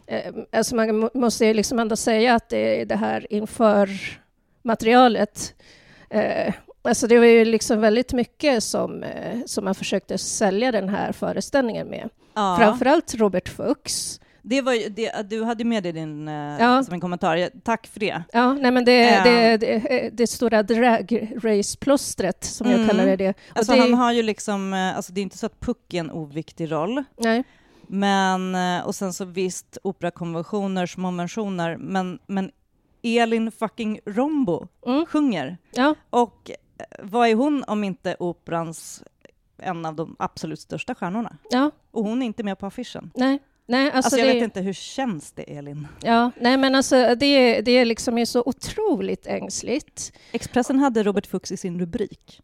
Eh, alltså man må- måste liksom ändå säga att det är det här inför materialet. Eh, alltså det var ju liksom väldigt mycket som, som man försökte sälja den här föreställningen med. Ja, Framförallt Robert Fuchs. Det var ju, det, du hade med i din, eh, Ja. som en kommentar. Tack för det. Ja, nej men det, Ja. det, det, det stora drag race-plåstret som Mm. jag kallar det. det. Och Alltså det han har ju liksom, alltså det är inte så att Puck är en oviktig roll, nej. men, och sen så visst operakonventioner, små mentioner, men, men Elin fucking Rombo Mm. sjunger. Ja, Och vad är hon om inte operans en av de absolut största stjärnorna? ja, Och hon är inte med på affischen. nej. Nej, alltså, Alltså, jag det, vet inte, hur känns det Elin? Ja, nej men alltså det, det är liksom är så otroligt ängsligt. Expressen hade Robert Fuchs i sin rubrik.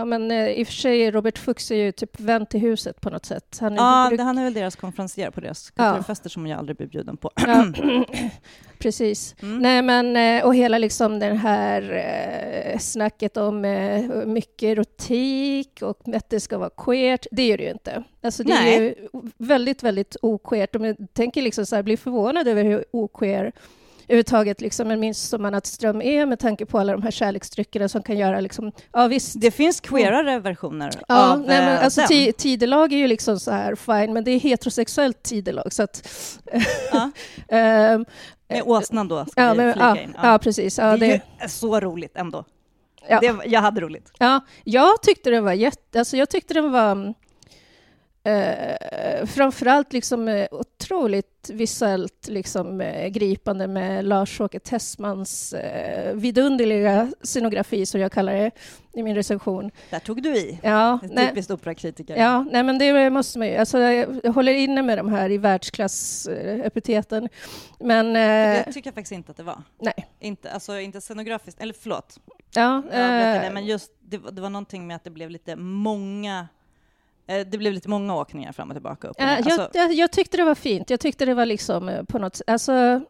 Ja, men eh, i och för sig, Robert Fuchs är ju typ vän till huset på något sätt. Han är Ja, bruk- det, han är väl deras konferencier på deras Ja. kulturfester som jag aldrig blir bjuden på. ja, precis. Mm. Nej, men eh, och hela liksom den här eh, snacket om mycket erotik och att det ska vara queert, det är det ju inte. Alltså det Nej. är ju väldigt, väldigt oqueert. Om jag tänker liksom så här, blir förvånad över hur oqueer överhuvudtaget liksom en midsommarnattsdröm är med tanke på alla de här kärleksdryckerna som kan göra liksom, ja visst, Det finns queerare versioner Ja, av nej, men eh, alltså, den. ti- tidelag är ju liksom så här fine, men det är heterosexuellt tidelag. Så att, Ja. ehm, Med åsnan då, ska ja, vi men, flika ja, in. ja, precis. Det är det, ju så roligt ändå. ja, Det, jag hade roligt. ja, jag tyckte den var jätte... Alltså, jag tyckte den var... Eh, framförallt liksom eh, otroligt visuellt liksom, eh, gripande med Lars-Åke Tessmans eh, vidunderliga scenografi, som jag kallar det i min recension. Där tog du i. Ja, nej, Typiskt operakritiker. Ja, nej men det måste man ju. Alltså, jag, håller inne med de här i världsklass-epiteten. Men... Eh, Det tycker jag faktiskt inte att det var. nej. Inte, alltså, inte scenografiskt, eller förlåt, Ja, jag avbröt det, eh, men just det, var- det var någonting med att det blev lite många eh, det blev lite många åkningar fram och tillbaka. Upp och eh, jag, Alltså, jag, jag tyckte det var fint. Jag tyckte det var liksom eh, på något Alltså,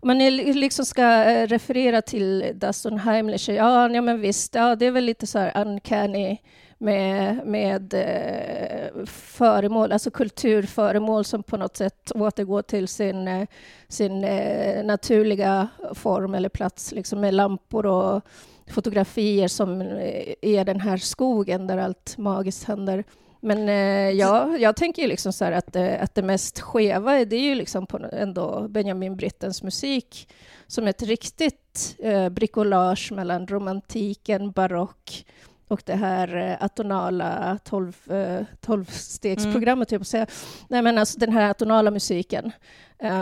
om man liksom ska eh, referera till Das Unheimliche, ja, ja men visst, ja, det är väl lite så här uncanny med, med eh, föremål, alltså kulturföremål som på något sätt återgår till sin, eh, sin eh, naturliga form eller plats, liksom med lampor och fotografier som eh, är den här skogen där allt magiskt händer. Men eh, jag, jag tänker ju liksom så här att, eh, att det mest skeva det är ju liksom på ändå Benjamin Brittens musik som ett riktigt eh, bricolage mellan romantiken, barock och det här eh, atonala tolv, eh, tolvstegsprogrammet, mm. att säga. Nej, men alltså den här atonala musiken.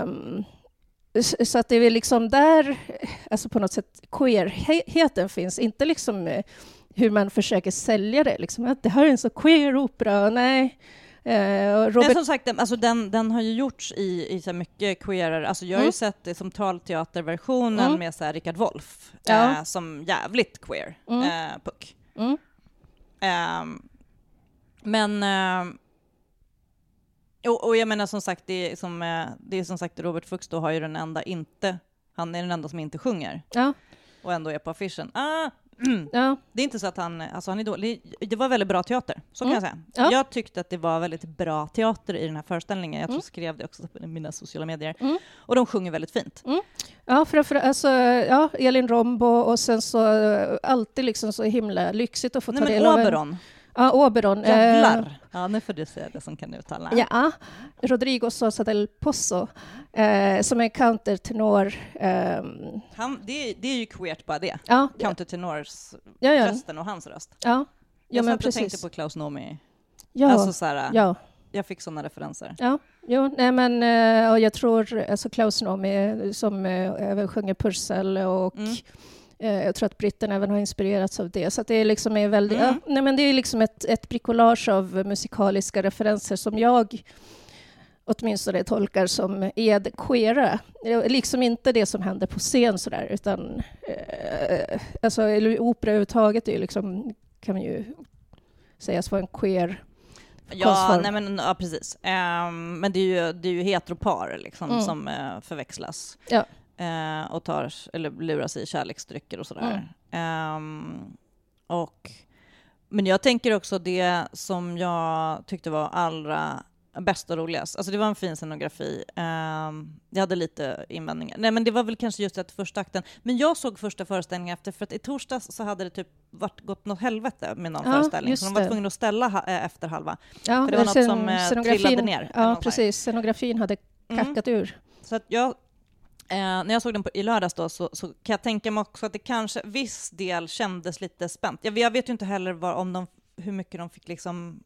Um, så att det är väl liksom där, alltså på något sätt, queerheten finns. Inte liksom hur man försöker sälja det, liksom att det här är en så queer opera. Nej, Eh, och Men Robert, som sagt, alltså den, den har ju gjorts i, i så mycket queerer, alltså jag har ju Mm. sett det som talteaterversionen Mm. med så här Richard Wolff, Ja. eh, som jävligt queer Mm. eh, puck. mm, Ehm, men... ehm, och, och jag menar som sagt, det är som, eh, det är som sagt Robert Fuchs då har ju den enda inte, han är den enda som inte sjunger ja, och ändå är på affischen. Ah. Ja, Det är inte så att han, alltså han är dålig, det var väldigt bra teater, så kan Mm. jag säga. Ja. Jag tyckte att det var väldigt bra teater i den här föreställningen, jag tror Mm. skrev det också på mina sociala medier. Mm. Och de sjunger väldigt fint. ja, framför, alltså, ja, Elin Rombo och sen så eh, alltid liksom så himla lyxigt att få Nej ta del av en... Oberon, Ja, Oberon. eh, jävlar! Ja, nu får du säga det som kan uttala. Ja, Rodrigo Sosa del Pozo, eh, som är countertenor. ehm, Han, det, det är ju queert bara det. ja, Countertenors ja, ja, rösten och hans röst. ja, ja, Jag men satt och tänkte precis. på Klaus Nomi. Ja, Alltså så här, ja, jag fick sådana referenser. ja, jo, nej men eh, och jag tror alltså Klaus Nomi som eh, även sjunger Purcell och Mm. Eh, jag tror att britterna även har inspirerats av det. Så det är liksom är väldigt, Mm. ja, nej men det är liksom ett, ett bricolage av musikaliska referenser som jag åtminstone tolkar som är det queera. Liksom inte det som händer på scen sådär, utan eh, alltså, opera överhuvudtaget är ju liksom, kan man ju sägas vara en queer Ja, konstform. nej men, ja precis. Ehm, men det är ju, det är ju heteropar liksom, Mm. som eh, förväxlas. Ja. Eh, och tar, eller luras i kärleksdrycker och sådär. Ehm, och, men jag tänker också det som jag tyckte var allra bäst och roligast. Alltså det var en fin scenografi. Um, jag hade lite invändningar. Nej men det var väl kanske just att första akten. Men jag såg första föreställningen efter, för att i torsdags så hade det typ varit, gått något helvete med någon Ja, föreställning. Så de var tvungna att ställa ha, eh, efter halva. Ja, För det var något som, eh, trillade ner, Ja, precis. Scenografin hade Mm. kackat ur. Så jag, eh, när jag såg den på, i lördags då, så, så kan jag tänka mig också att det kanske viss del kändes lite spänt. Jag, jag vet ju inte heller vad, om de, hur mycket de fick liksom...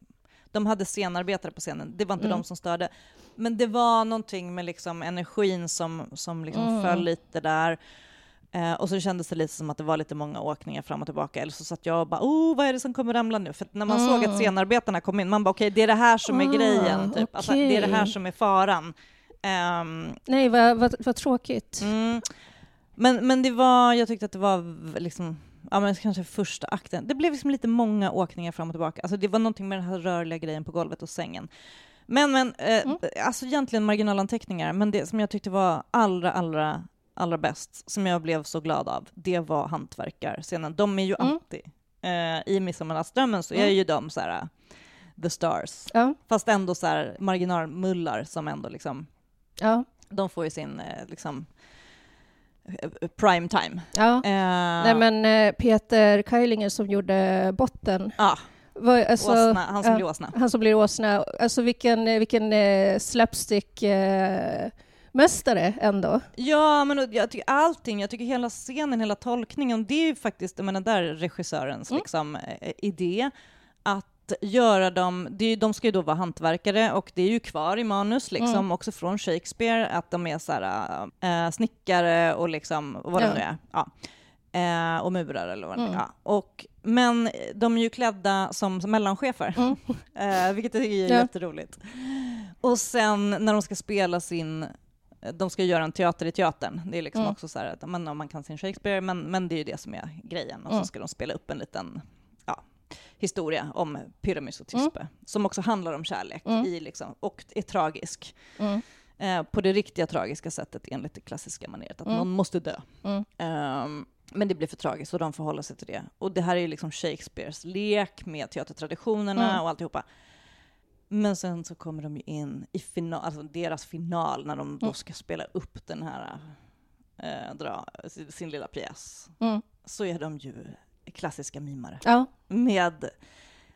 De hade scenarbetare på scenen, det var inte Mm. de som störde. Men det var någonting med liksom energin som, som liksom Mm. föll lite där. Eh, och så kändes det lite som att det var lite många åkningar fram och tillbaka. Eller så satt jag och bara, oh, vad är det som kommer ramla nu? För när man såg att Mm. scenarbetarna kom in, man bara, okej, det är det här som är Ah, grejen. Typ. Alltså, det är det här som är faran. Ehm, Nej, vad, vad, vad tråkigt. Mm. Men, men det var, jag tyckte att det var liksom, ja men kanske första akten. Det blev liksom lite många åkningar fram och tillbaka. Alltså det var någonting med den här rörliga grejen på golvet och sängen. Men, men eh, Mm. alltså egentligen marginalanteckningar, men det som jag tyckte var allra, allra, allra bäst, som jag blev så glad av, det var hantverkarscenen. De är ju Mm. alltid, eh, i Midsommarnattsdrömmen så är Mm. ju de så här, eh, the stars. Ja, Fast ändå så här marginalmullar som ändå liksom ja, de får ju sin eh, liksom eh, prime time. ja. Eh, Nej, men eh, Peter Keilinger som gjorde Botten, ja, var, alltså, åsna, han som ja. blir åsna. han som blir åsna, alltså vilken, vilken slapstick eh, mästare ändå. Ja, men jag tycker allting, jag tycker hela scenen, hela tolkningen, det är ju faktiskt, menar, där är regissörens Mm. liksom, idé, att göra dem, det är, de ska ju då vara hantverkare och det är ju kvar i manus, liksom, Mm. också från Shakespeare, att de är så här, äh, snickare och liksom, vad det Ja. nu är. Ja. Eh, och murare eller vad det. Mm. Ja. Och, men de är ju klädda som, som mellanchefer, Mm. eh, vilket är Ja. jätteroligt. Och sen när de ska spela sin de ska göra en teater i teatern. Det är liksom Mm. också så här att man, man kan sin Shakespeare, men, men det är ju det som är grejen. Och Mm. så ska de spela upp en liten historia om Pyramus och Tispe, som också handlar om kärlek Mm. i liksom, och är tragisk. Mm. Eh, på det riktiga tragiska sättet enligt det klassiska maneret, att Mm. någon måste dö. Mm. Ehm, men det blir för tragiskt och de får hålla sig till det. Och det här är ju liksom Shakespeares lek med teatertraditionerna Mm. och alltihopa. Men sen så kommer de ju in i final, alltså deras final, när de då Mm. ska spela upp den här, eh, dra sin, sin lilla pjäs. Mm. Så är de ju klassiska mimare. Ja, Med,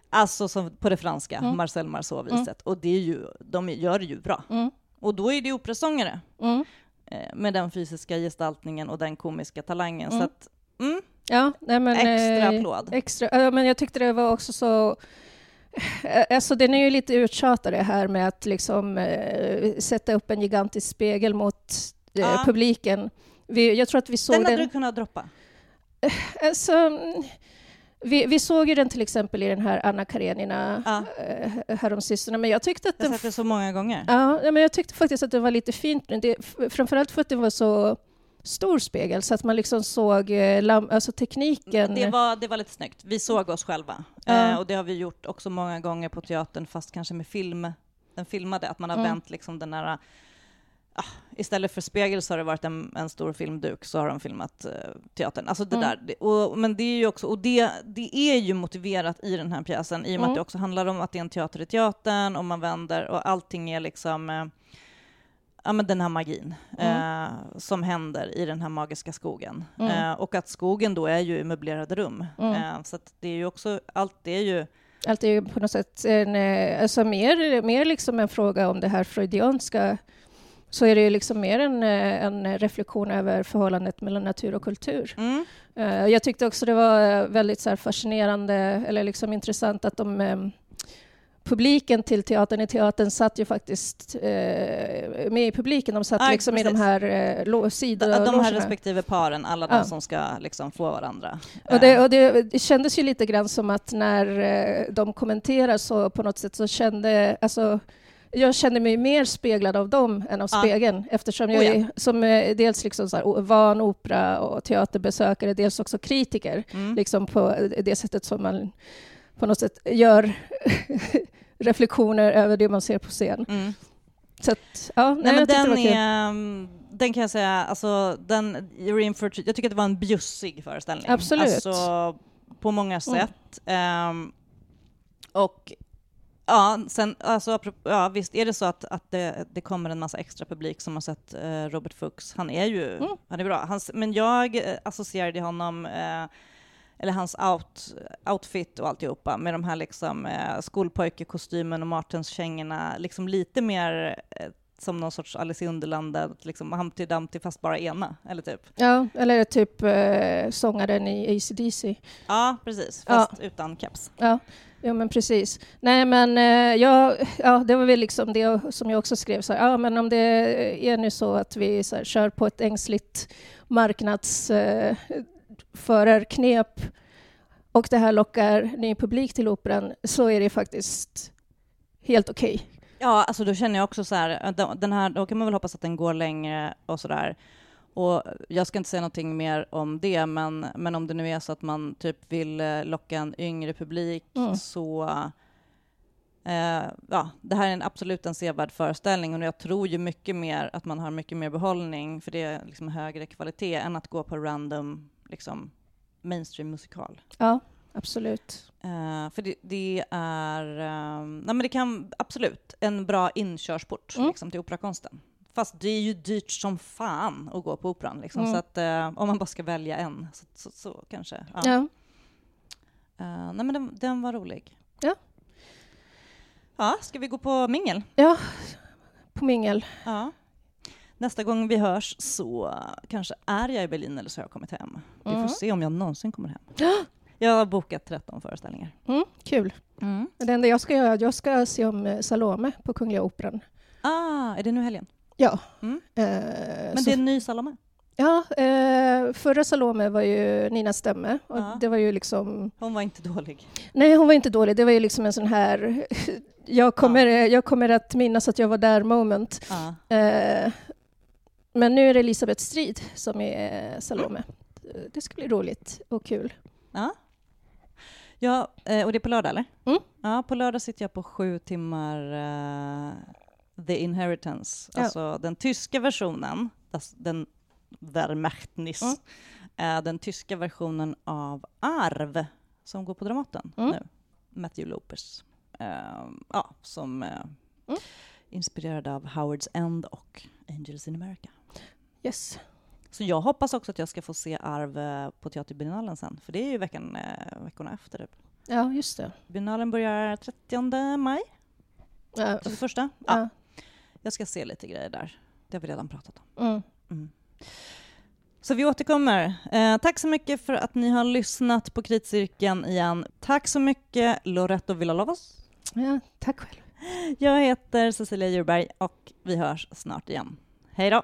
alltså som på det franska, Mm. Marcel Marceau-viset. Och det är ju, de gör det ju bra. mm. Och då är det operasångare Mm. eh, med den fysiska gestaltningen och den komiska talangen. Så Mm. att, mm, ja nej, men, extra eh, applåd. Extra, ja, men jag tyckte det var också så... eh, Alltså den är ju lite uttjatad det här med att liksom eh, sätta upp en gigantisk spegel mot Ja. publiken. Vi, jag tror att vi såg Den den... hade du kunnat droppa. Alltså, mm, Vi, vi såg ju den till exempel i den här Anna Karenina Ja. eh, häromsistone, men jag tyckte att Jag den... sett det så många gånger. Ja, men jag tyckte faktiskt att det var lite fint. Det, framförallt för att det var så stor spegel, så att man liksom såg eh, alltså tekniken. Det var, det var lite snyggt. Vi såg oss själva. Ja. Eh, och det har vi gjort också många gånger på teatern, fast kanske med film. Den filmade, att man har Mm. vänt liksom den där... ah, istället för spegel så har det varit en, en stor filmduk, så har de filmat eh, teatern. Alltså det Mm. där. Det, och, men det är ju också, och det, det är ju motiverat i den här pjäsen, i och med Mm. att det också handlar om att det är en teater i teatern, och man vänder, och allting är liksom... Eh, ja, men den här magin Mm. eh, som händer i den här magiska skogen. Mm. Eh, och att skogen då är ju i möblerade rum. Mm. Eh, så det är ju också, allt det är ju... Allt är ju på något sätt en, eh, alltså mer, mer liksom en fråga om det här freudianska så är det ju liksom mer en, eh, en reflektion över förhållandet mellan natur och kultur. Mm. Eh, Jag tyckte också det var väldigt så fascinerande eller liksom intressant att de eh, publiken till teatern i teatern satt ju faktiskt eh, med i publiken. De satt Ja, liksom i de precis. här eh, lo- De, här respektive paren, alla de Ja. som ska liksom få varandra. Och det, och det, det kändes ju lite grann som att när de kommenterar så på något sätt så kände, alltså jag kände mig mer speglad av dem än av Ja. spegeln eftersom jag Oh ja. är som eh, dels liksom så här, van opera och teaterbesökare, dels också kritiker, mm. liksom på det sättet som man på något sätt gör reflektioner över det man ser på scen. Mm. Så att, ja, nej, Nej, men den, är, mm, den kan jag säga, alltså den, jag tycker att det var en bjussig föreställning. Absolut. Alltså, på många Mm. sätt. Ehm, och ja, sen, alltså, ja, visst är det så att, att det, det kommer en massa extra publik som har sett eh, Robert Fuchs. Han är ju, Mm. han är bra. Hans, men jag eh, associerade honom eh, eller hans out, outfit och alltihopa med de här liksom eh, skolpojkekostymen och Martenskängorna, liksom lite mer eh, som någon sorts Alice i Underlandet, liksom Humpty Dumpty fast bara ena, eller typ. Ja, eller typ eh, sångaren i AC/DC. Ja, precis, Ja. fast utan keps. Ja, ja men precis. Nej, men eh, ja, ja, det var väl liksom det som jag också skrev. Så här, ja, men om det är nu så att vi så här, kör på ett ängsligt marknadsförarknep eh, och det här lockar ny publik till operan så är det faktiskt helt okej. Ja, alltså då känner jag också så här, den här, då kan man väl hoppas att den går längre och sådär. Och jag ska inte säga någonting mer om det, men, men om det nu är så att man typ vill eh, locka en yngre publik Mm. så eh, ja, det här är en absolut en sevärd föreställning och jag tror ju mycket mer att man har mycket mer behållning för det är liksom högre kvalitet än att gå på random liksom mainstream musikal. Ja, absolut. Eh, för det, det är, ehm, nej men det kan absolut en bra inkörsport Mm. liksom, till operakonsten. Fast det är ju dyrt som fan att gå på operan. Liksom, Mm. Så att eh, om man bara ska välja en, så, så, så kanske. Ja. Ja. Eh, nej men den, den var rolig. Ja. Ja, ska vi gå på mingel? ja, på mingel. Ja. Nästa gång vi hörs så kanske är jag i Berlin eller så har jag kommit hem. Vi Mm. får se om jag någonsin kommer hem. Jag har bokat 13 föreställningar. Mm, kul. Det enda jag ska göra, jag ska se om eh, Salome på Kungliga Operan. Ah, är det nu helgen? Ja. Mm. Eh, Men så- det är en ny Salome? Ja, eh, förra Salome var ju Nina Stämme och Ja. det var ju liksom... Hon var inte dålig. Nej, hon var inte dålig. Det var ju liksom en sån här... Jag kommer, jag kommer att minnas att jag var där moment. Ja. Eh, men nu är det Elisabeth Strid som är Salome. Det ska bli roligt och kul. Ja. ja, och det är på lördag eller? Mm. Ja, på lördag sitter jag på sju timmar The Inheritance, Ja. alltså den tyska versionen, den Wehrmachtnis, Mm. eh, den tyska versionen av Arv som går på Dramaten Mm. nu. Matthew Lopez, eh, ja, som eh, Mm. inspirerad av Howard's End och Angels in America. Yes. Så jag hoppas också att jag ska få se Arv eh, på Teaterbiennalen sen, för det är ju veckan, eh, veckorna efter. Typ. Ja, just det. Biennalen börjar 30 maj, Ja, 31. Ja, ja. Jag ska se lite grejer där. Det har vi redan pratat om. Mm. Mm. Så vi återkommer. Eh, tack så mycket för att ni har lyssnat på Kritcirkeln igen. Tack så mycket Loretto Villalovos. ja tack själv. Jag heter Cecilia Djurberg och vi hörs snart igen. Hej då!